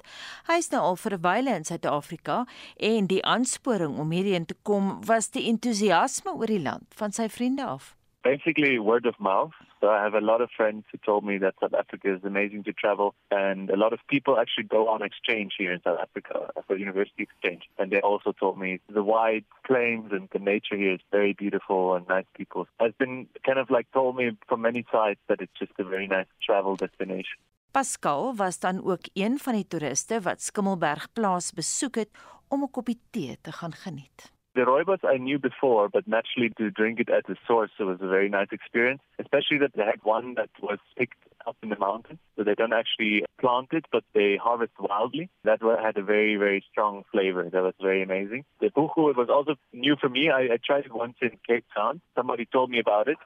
Hy is nou al vir 'n wyle in Suid-Afrika en die aansporing om hierheen te kom was die entoesiasme oor die land van sy vriende af. basically word of mouth. So I have a lot of friends who told me that South Africa is amazing to travel, and a lot of people actually go on exchange here in South Africa for university exchange. And they also told me the wide plains and the nature here is very beautiful and nice people. Has been kind of like told me from many sides that it's just a very nice travel destination. Pascal was dan ook een van die toeriste wat Skimmelberg plaas besoek het om 'n koppie tee te gaan geniet. The rooibos I knew before, but naturally to drink it at the source, it was a very nice experience. Especially that they had one that was picked up in the mountains, so they don't actually plant it, but they harvest wildly. That had a very, very strong flavor. That was very amazing. The buchu, it was also new for me. I, I tried it once in Cape Town. Somebody told me about it,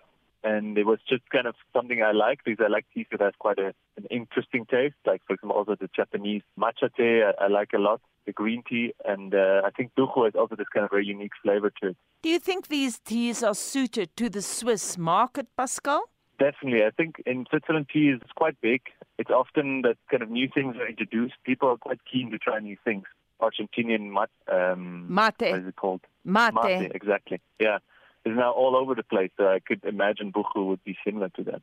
and it was just kind of something I like because I like tea that has quite a, an interesting taste. Like for example, also the Japanese matcha tea I, I like a lot, the green tea, and uh, I think Ducho has also this kind of very unique flavor to it. Do you think these teas are suited to the Swiss market, Pascal? Definitely. I think in Switzerland tea is quite big. It's often that kind of new things are introduced. People are quite keen to try new things. Argentinian mat, um, mate. What is it called? Mate. Mate, exactly. Yeah. Is now all over the place. So I could imagine Buchu would be similar to that.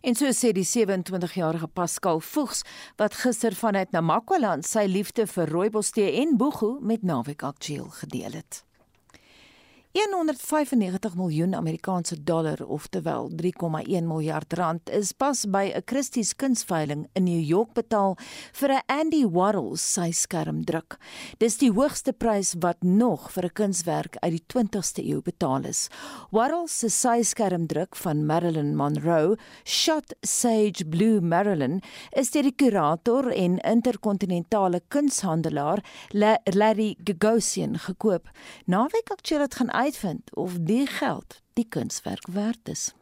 En so sê die 27-jarige Pascal Voegs wat gister vanuit Namakwaland sy liefde vir rooibos tee en boegu met Naweek Aktueel gedeel het. 195 miljoen Amerikaanse dollar, oftewel 3,1 miljard rand, is pas by 'n Christie's kunsveiling in New York betaal vir 'n Andy Warhol sy skermdruk. Dis die hoogste prys wat nog vir 'n kunswerk uit die 20ste eeu betaal is. Warhol se sy skermdruk van Marilyn Monroe, Shot Sage Blue Marilyn, is deur die kurator en interkontinentale kunshandelaar Larry Gagosian gekoop. Naweek aktueel het gaan uitvind of die geld die kunswerk werd is.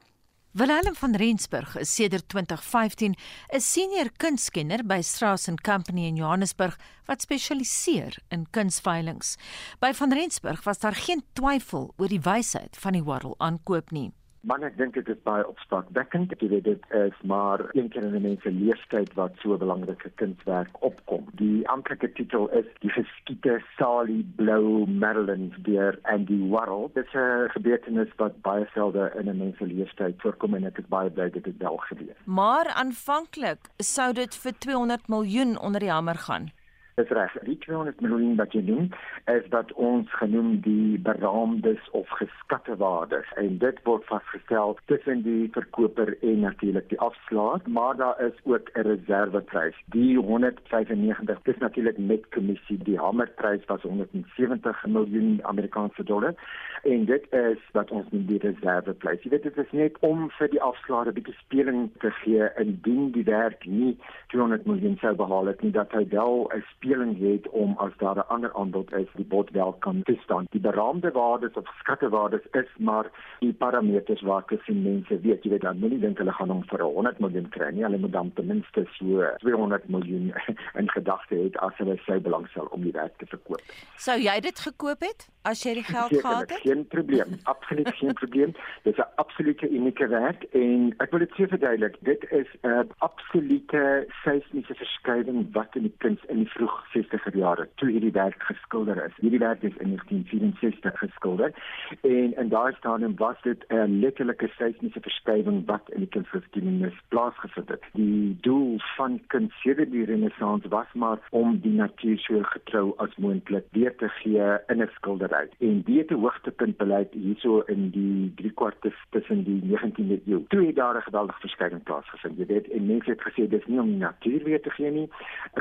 Willem van Rensburg is sedert 2015 'n senior kunskenner by Strauss & Company in Johannesburg wat spesialiseer in kunsveilings. By van Rensburg was daar geen twyfel oor die wysheid van die Warhol aankoop nie. Maar ek dink dit is baie opstakwekkend. Ek weet dit is maar een keer in 'n mens se leeftyd wat so 'n belangrike kunswerk opkom. Die amptelike titel is Die geskiete Sally Blou Marilyn deur Andy Warhol. Dit is 'n gebeurtenis wat baie selde in 'n mens se leeftyd voorkom en ek is baie bly dit het wel gebeur. Maar aanvanklik sou dit vir 200 miljoen onder die hamer gaan. Dis reg. Die 200 miljoen wat jy noem, is wat ons genoem die beraamdes of geskatte waardes en dit word vasgestel tussen die verkoper en natuurlik die afslaer, maar daar is ook 'n reserveprys. Die 195 dis natuurlik met kommissie. Die hamerprys was 170 miljoen Amerikaanse dollar en dit is wat ons noem die reserveprys. Jy weet dit is net om vir die afslaer 'n bietjie speling te gee indien die werk nie 200 miljoen sou behaal het nie dat hy wel 'n speling het om as daar 'n ander aanbod is die bod wel kan toestaan. Die beraamde waardes of skattewaardes is maar die parameters waarke sien mense weet jy weet dan moenie dink hulle gaan hom vir 100 miljoen kry nie. Hulle moet dan ten minste so *laughs* 200 miljoen in gedagte hê as hulle sy belangstel om die werk te verkoop. Sou jy dit gekoop het as jy die geld gehad het? Geen probleem. *laughs* Absoluut geen probleem. Dit is 'n absolute unieke werk en ek wil dit sê verduidelik. Dit is 'n absolute seismiese verskywing wat in die kuns in die vroeg 60er jare toe hierdie werk geskilder is. Hierdie werk is in 1964 geskilder en in daai stadium was dit 'n letterlike seismiese verskywing wat in die kunsgeskiedenis plaasgevind het. Die doel van kuns sedert die renessans was maar om die natuur so getrou as moontlik weer te gee in 'n skildery. En die het 'n hoogtepunt bereik hierso in die 3 kwart tussen die 19de eeu. Toe het daar 'n geweldige verskywing plaasgevind. Jy weet, en mense het gesê dis nie om die natuur weer te gee nie.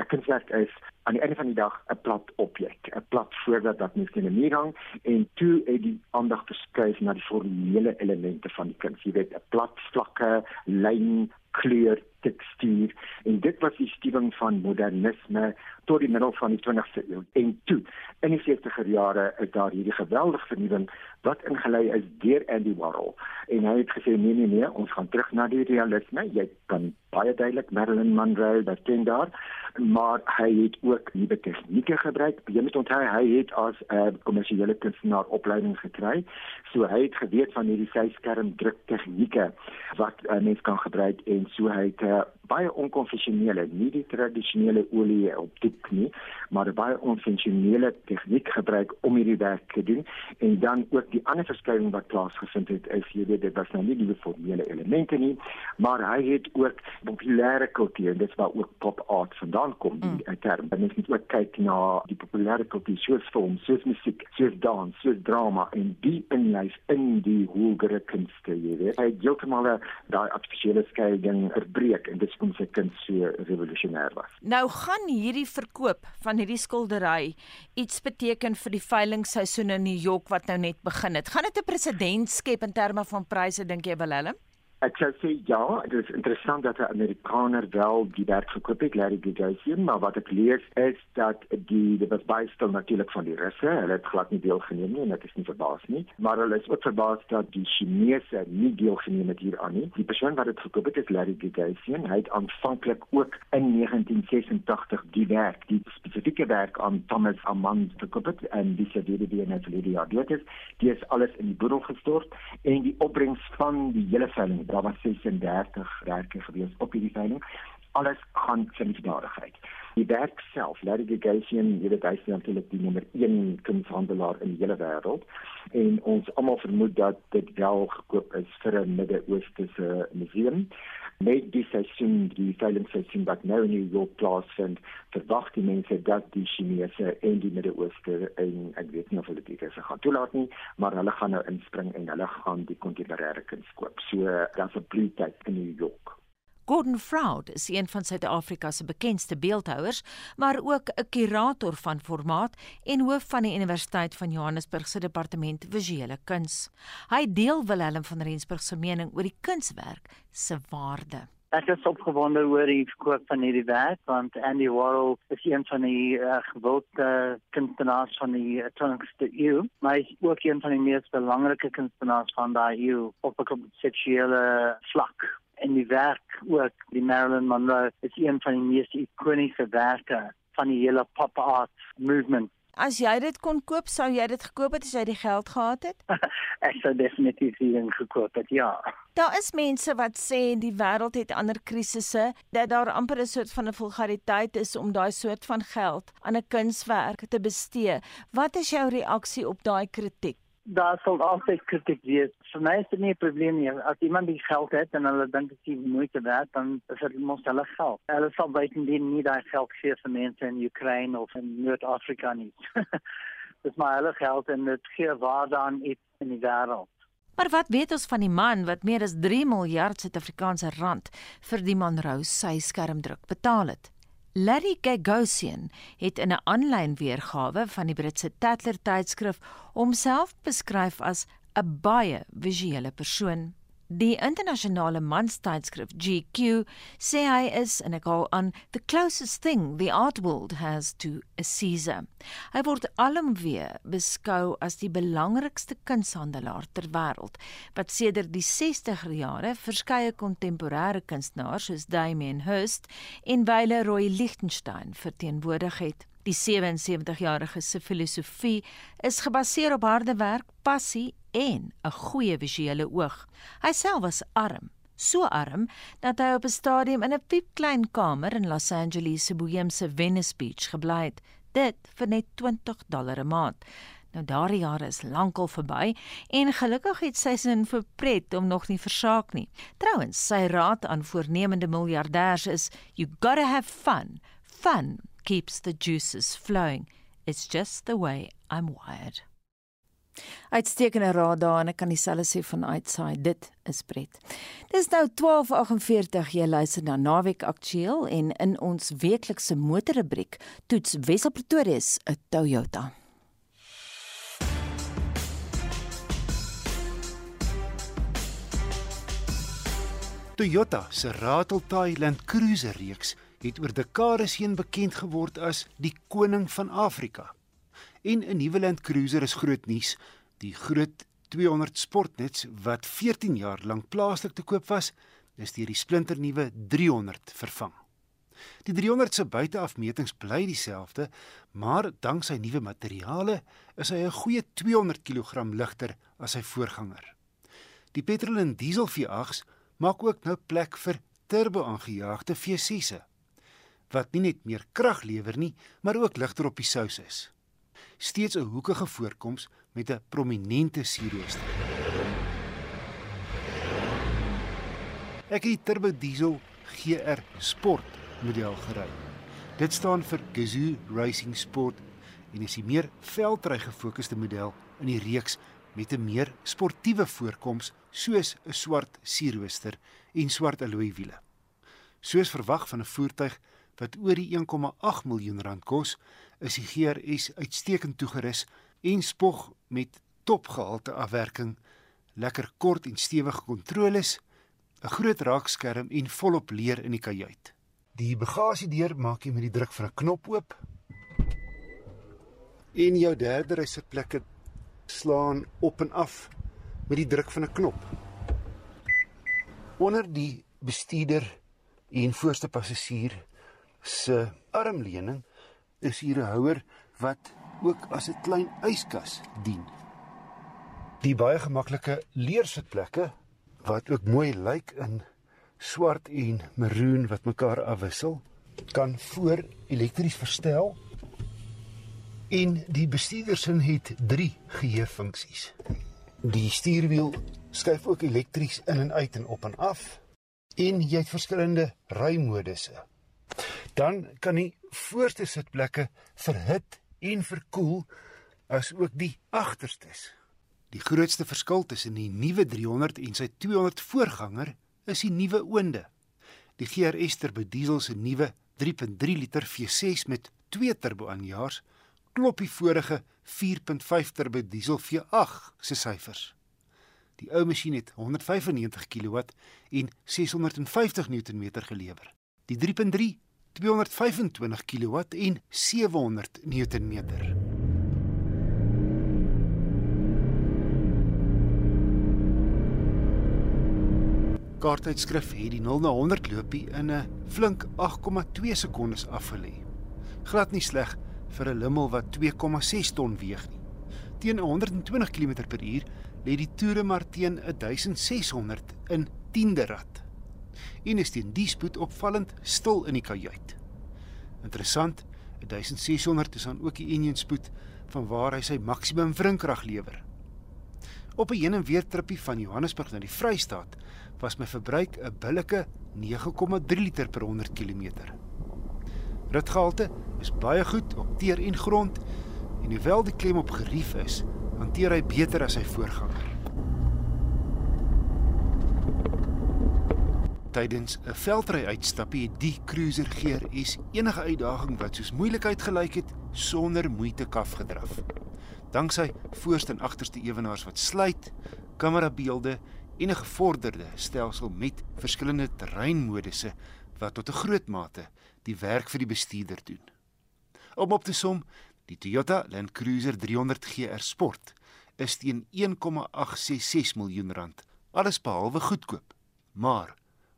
Kunswerk is aan die einde van die dag 'n plat objek, 'n plat voorwerp wat mens in 'n muur hang en toe het die aandag verskuif na die formele elemente van die kuns. Jy weet, 'n plat vlakke, lyn, kleur, tekstuur en dit was die stuwing van modernisme tot die middel van die 20ste eeu. En toe, in die 60er jare is daar hierdie geweldige vernuwing wat ingelei is deur Andy Warhol. En hy het gesê nee nee nee, ons gaan terug na die realisme. Jy kan baie duidelik Marilyn Monroe dat ken daar, maar hy het ook nuwe tegnieke gebruik. Jy moet onthou hy het as 'n uh, kommersiële kunstenaar opleiding gekry. So hy het geweet van hierdie syskerm druk tegnieke wat uh, mens kan gebruik en in Suhaika baie onkonvensionele, nie die tradisionele olie op doek nie, maar baie onkonvensionele tegniek gebruik om hierdie werk te doen en dan ook die ander verskywing wat plaasgevind het is jy weet dit was nou nie die formele elemente nie, maar hy het ook populêre kultuur, dit waar ook pop art vandaan kom, die mm. term. En mens moet ook kyk na die populêre kultuur soos film, soos musiek, soos dans, soos drama en die inlys in die hoëre kunste, jy weet. Hy het heeltemal daai artifisiële skeiding verbreek en dit hoekom sy kind so revolusionêr was. Nou gaan hierdie verkoop van hierdie skildery iets beteken vir die veilingseisoen in New York wat nou net begin het. Gaan dit 'n presedent skep in terme van pryse dink jy Willem? Ek sou sê ja, dit is interessant dat 'n Amerikaner wel die werk verkoop het, Larry Gagosian, maar wat ek lees is dat die dit was baie stil natuurlik van die Russe, hulle het glad nie deelgeneem nie en ek is nie verbaas nie, maar hulle is ook verbaas dat die Chinese nie deelgeneem het hieraan nie. Die persoon wat dit verkoop het is Larry Gagosian. Hy het aanvanklik ook in 1986 die werk, die spesifieke werk aan Thomas Amand verkoop het en dis die die die net vir die jaar dood is. Die is alles in die boedel gestort en die opbrengs van die hele veiling daar was 36 werke gewees op hierdie veiling. Alles gaan vir die dadigheid. Die werk self, Larry Gagosian, jy weet hy is natuurlik die nommer 1 kunshandelaar in die hele wêreld en ons almal vermoed dat dit wel gekoop is vir 'n Midde-Oosterse museum. Met die seisoen die veilingseisoen wat nou in New York plaasvind verwag die mense dat die Chinese en die Midde-Ooste en ek weet nie of hulle dit se gaan toelaat nie maar hulle gaan nou inspring en hulle gaan die kontemporêre kuns koop. So daar's 'n bloeityd in New York Gordon Froud is een van Suid-Afrika se bekendste beeldhouers, maar ook 'n kurator van formaat en hoof van die Universiteit van Johannesburg se departement visuele kuns. Hy deel Willem van Rensburg se mening oor die kunswerk se waarde. Ek is opgewonde oor die verkoop van hierdie werk want Andy Warhol is een van die uh, gewilde kunstenaars van die 20ste eeu, maar hy is ook een van die mees belangrike kunstenaars van daai eeu op 'n seksuele vlak en die werk ook die Marilyn Monroe is een van die mees ikoniese werke van die hele pop art movement. As jy dit kon koop, sou jy dit gekoop het as jy die geld gehad het? *laughs* Ek sou definitief dit gekoop het, ja. Daar is mense wat sê die wêreld het ander krisisse, dat daar amper 'n soort van 'n vulgariteit is om daai soort van geld aan 'n kunswerk te bestee. Wat is jou reaksie op daai kritiek? Daar sal altyd kritiek wees. Vir my is dit nie 'n probleem nie. As iemand die geld het en hulle dink dit is moeite werd, dan is dit mos hulle geld. Hulle sal baie nie daai geld gee vir mense in Oekraïne of in Noord-Afrika nie. *laughs* dis maar hulle geld en dit gee waarde aan iets in die wêreld. Maar wat weet ons van die man wat meer as 3 miljard Suid-Afrikaanse rand vir die Monroe sy skermdruk betaal het? Larry Gagosian het in 'n aanlyn weergawe van die Britse Tatler tydskrif homself beskryf as 'n baie visuele persoon. Die internasionale manstydskrif GQ sê hy is en ek hou aan the closest thing the art world has to a Caesar. Hy word alomweer beskou as die belangrikste kunshandelaar ter wêreld wat sedert die 60er jare verskeie kontemporêre kunstenaars soos Damien Hirst en Wile Roy Lichtenstein verteenwoordig het. Die 77-jarige se filosofie is gebaseer op harde werk, passie en 'n goeie visuele oog. Hy self was arm, so arm dat hy op 'n stadium in 'n piepklein kamer in Los Angeles se boheemse Venice Beach gebly het, dit vir net 20 dollar 'n maand. Nou daardie jare is lankal verby en gelukkig het sy sin vir pret om nog nie versaak nie. Trouwens, sy raad aan voornemende miljardêers is you got to have fun. Fun keeps the juices flowing. It's just the way I'm wired. Uitstekende raad daar en ek kan dieselfde sê van uitsaai. Dit is pret. Dis nou 12:48 jy luister na Naweek Aktueel en in ons weeklikse motorrubriek toets Wessel Pretoria 'n Toyota. Toyota se Rateltaai Land Cruiser reeks het oor dekades heen bekend geword as die koning van Afrika. En 'n nuwe Land Cruiser is groot nuus. Die groot 200 Sportnets wat 14 jaar lank plaaslik te koop was, is deur die splinternuwe 300 vervang. Die 300 se buiteafmetings bly dieselfde, maar dank sy nuwe materiale is hy 'n goeie 200 kg ligter as sy voorganger. Die petrol en diesel V8s maak ook nou plek vir turbo-aangejaagde V6se wat nie net meer krag lewer nie, maar ook ligter op die sous is. Steeds 'n hoekige voorkoms met 'n prominente sierrooster. Ek het die turbo diesel GR Sport model gery. Dit staan vir Gazoo Racing Sport en is die meer veldry gefokusde model in die reeks met 'n meer sportiewe voorkoms soos 'n swart sierrooster en swart alloy wiele. Soos verwag van 'n voertuig wat oor die 1,8 miljoen rand kos, is die GRS uitstekend toegerus en spog met topgehalte afwerking, lekker kort en stewige kontroles, 'n groot raakskerm en volop leer in die kajuit. Die bagasiedeur maak jy met die druk van 'n knop oop. En jou derde ry sitplekke slaan op en af met die druk van 'n knop. Onder die bestuurder en voorste passasier se armleuning is hier 'n houer wat ook as 'n klein yskas dien. Die baie gemaklike leersitplekke wat ook mooi lyk in swart en maroon wat mekaar afwissel, kan voor elektries verstel. En die bestuurdersin het 3 geheue-funksies. Die stuurwiel skuif ook elektries in en uit en op en af en jy het verskillende rymodusse. Dan kan die voorste sitplekke verhit en verkoel as ook die agterstes. Die grootste verskil tussen die nuwe 300 en sy 200 voorganger is die nuwe oonde. Die GRS turbo diesel se nuwe 3.3 liter V6 met 2 turbo aanjaars klop die vorige 4.5 turbo diesel V8 se syfers. Die ou masjien het 195 kW en 650 Nm gelewer. Die 3.3 225 kW en 700 Nm. Kaartuitskrif het die 0 na 100 loopie in 'n flink 8,2 sekondes afgelê. Glad nie sleg vir 'n lummel wat 2,6 ton weeg nie. Teen 120 km/h lê die toere maar teen 1600 in 10de rad. En is teen die spoed opvallend stil in die kajuit. Interessant, 1600 is dan ook die enjin spoed van waar hy sy maksimum wrinkrag lewer. Op 'n heen en weer tripie van Johannesburg na die Vrystaat was my verbruik 'n billike 9,3 liter per 100 km. Ritgehalte is baie goed op teer en grond en hoewel die klem op gerief is, hanteer hy beter as sy voorganger. Tydens 'n veldry uitstappie het die cruiser GRS enige uitdaging wat soos moeilikheid gelyk het sonder moeite kaf gedraf. Danksy voorste en agterste ewenaars wat sluit, kamerabeelde en 'n gevorderde stelsel met verskillende terreinmodusse wat tot 'n groot mate die werk vir die bestuurder doen. Om op te som, Die Toyota Land Cruiser 300 GR Sport is teen 1,866 miljoen rand, alles behalwe goedkoop. Maar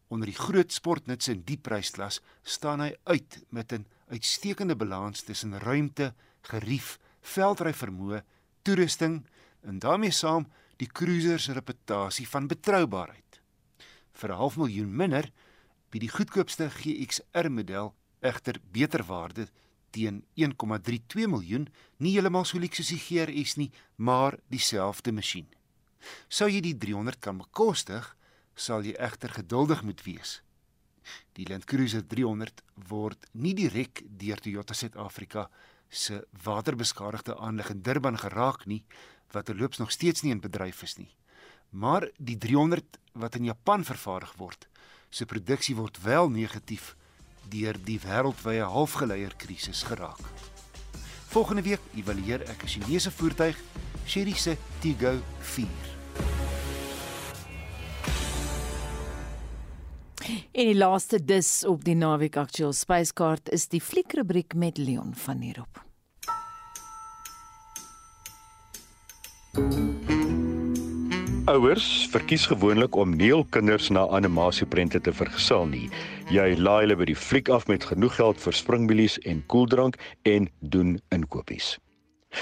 onder die groot sportnuts in die prysklas staan hy uit met 'n uitstekende balans tussen ruimte, gerief, veldry vermoë, toerusting en daarmee saam die cruiser se reputasie van betroubaarheid. Vir 'n half miljoen minder bied die goedkoopste GXR model egter beter waarde teen 1,32 miljoen, nie heeltemal so lyk soos die GRS nie, maar dieselfde masjien. Sou jy die 300 kan bekostig, sal jy egter geduldig moet wees. Die Land Cruiser 300 word nie direk deur Toyota Suid-Afrika se waterbeskadigde aanleg in Durban geraak nie, wat terloops nog steeds nie in bedryf is nie. Maar die 300 wat in Japan vervaardig word, se produksie word wel negatief deur die wêreldwye halfgeleier-krisis geraak. Volgende week evalueer ek 'n Chinese voertuig, Chery se Tiggo 4. En die laaste dis op die naweek aktueel spyskaart is die fliekrubriek met Leon van der Hoop. Ouers verkies gewoonlik om nie hul kinders na animasieprente te vergesel nie. Jy laai hulle by die fliek af met genoeg geld vir springbilies en koeldrank en doen inkopies.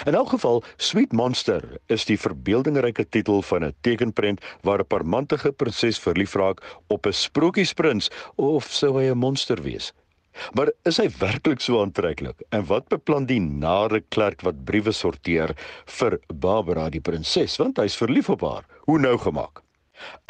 In elk geval, Sweet Monster is die verbeeldingryke titel van 'n tekenprent waar 'n parmantige prinses verlief raak op 'n sprokiesprins of sou hy 'n monster wees? Maar is hy werklik so aantreklik? En wat beplan die nare klerk wat briewe sorteer vir Barbara die prinses want hy's verlief op haar? Hoe nou gemaak?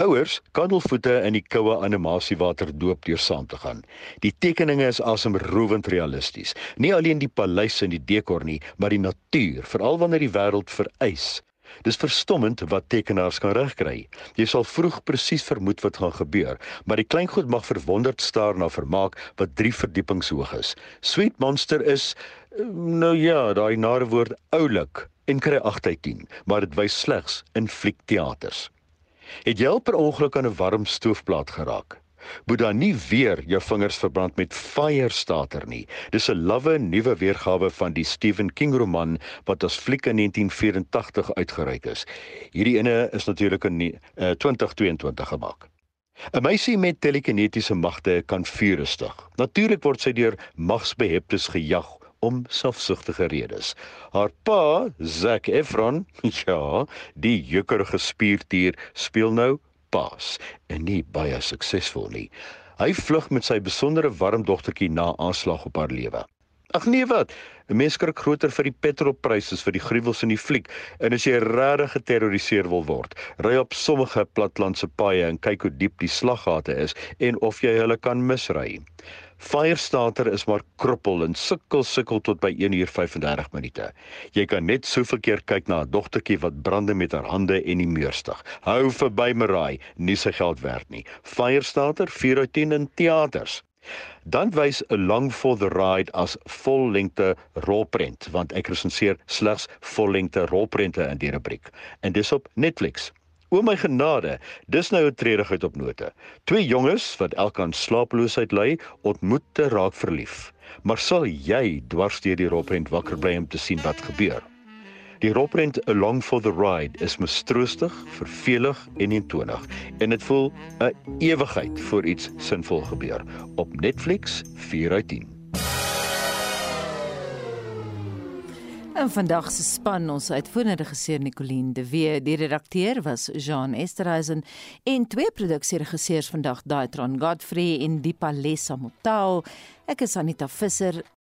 Ouers kan hul voete in die koue animasiewater doop deur saam te gaan. Die tekeninge is asemrowend realisties. Nie alleen die paleis en die dekor nie, maar die natuur, veral wanneer die wêreld vereis. Dis verstommend wat tekenaars kan regkry. Jy sal vroeg presies vermoed wat gaan gebeur, maar die klein goed mag verwonderd staar na vermaak wat 3 verdiepings hoog is. Sweet Monster is nou ja, daai nare woord oulik en kry 8 uit 10, maar dit wys slegs in fliekteaters. Het jy al per ongeluk aan 'n warm stoofplaat geraak? moet dan nie weer jou vingers verbrand met Firestarter nie. Dis 'n lawwe nuwe weergawe van die Stephen King roman wat as fliek in 1984 uitgereik is. Hierdie ene is natuurlik in uh, 2022 gemaak. 'n Meisie met telekinetiese magte kan vuur rustig. Natuurlik word sy deur magsbeheptes gejag om selfsugtige redes. Haar pa, Zac Efron, *laughs* ja, die jukker gespiertier, speel nou paas en nie baie suksesvol nie. Hy vlug met sy besondere warm dogtertjie na aanslag op haar lewe. Ag nee wat, 'n mens skrik groter vir die petrolpryse vir die gruwels in die fliek en as jy regtig geterroriseer wil word, ry op sommige platlandse paaie en kyk hoe diep die slaggate is en of jy hulle kan misry. Firestarter is maar kruppel en sukkel sukkel tot by 1 uur 35 minute. Jy kan net soveel keer kyk na 'n dogtertjie wat brande met haar hande en die meurstig. Hou verby Marai, nie sy geld werd nie. Firestarter 4 uit 10 in teaters. Dan wys 'n Long for the Ride as vollengte rolprent want ek resenseer slegs vollengte rolprente in die rubriek en dis op Netflix. O my genade, dis nou 'n treurigheid op note. Twee jonges wat elk aan slaaploosheid ly, ontmoet te raak verlief. Maar sal jy dwars deur die rolprent wakker bly om te sien wat gebeur? Die rolprent Along for the Ride is mistroostig, vervelig en eentonig en dit voel 'n ewigheid voor iets sinvol gebeur. Op Netflix 4 uit 10. En vandag se span ons uitvoerende regisseur Nicoline de Wee, die redakteur was Jean Esterhuizen en twee produksieregisseurs vandag Daitron Godfrey en Dipalesa Motao. Ek is Anita Visser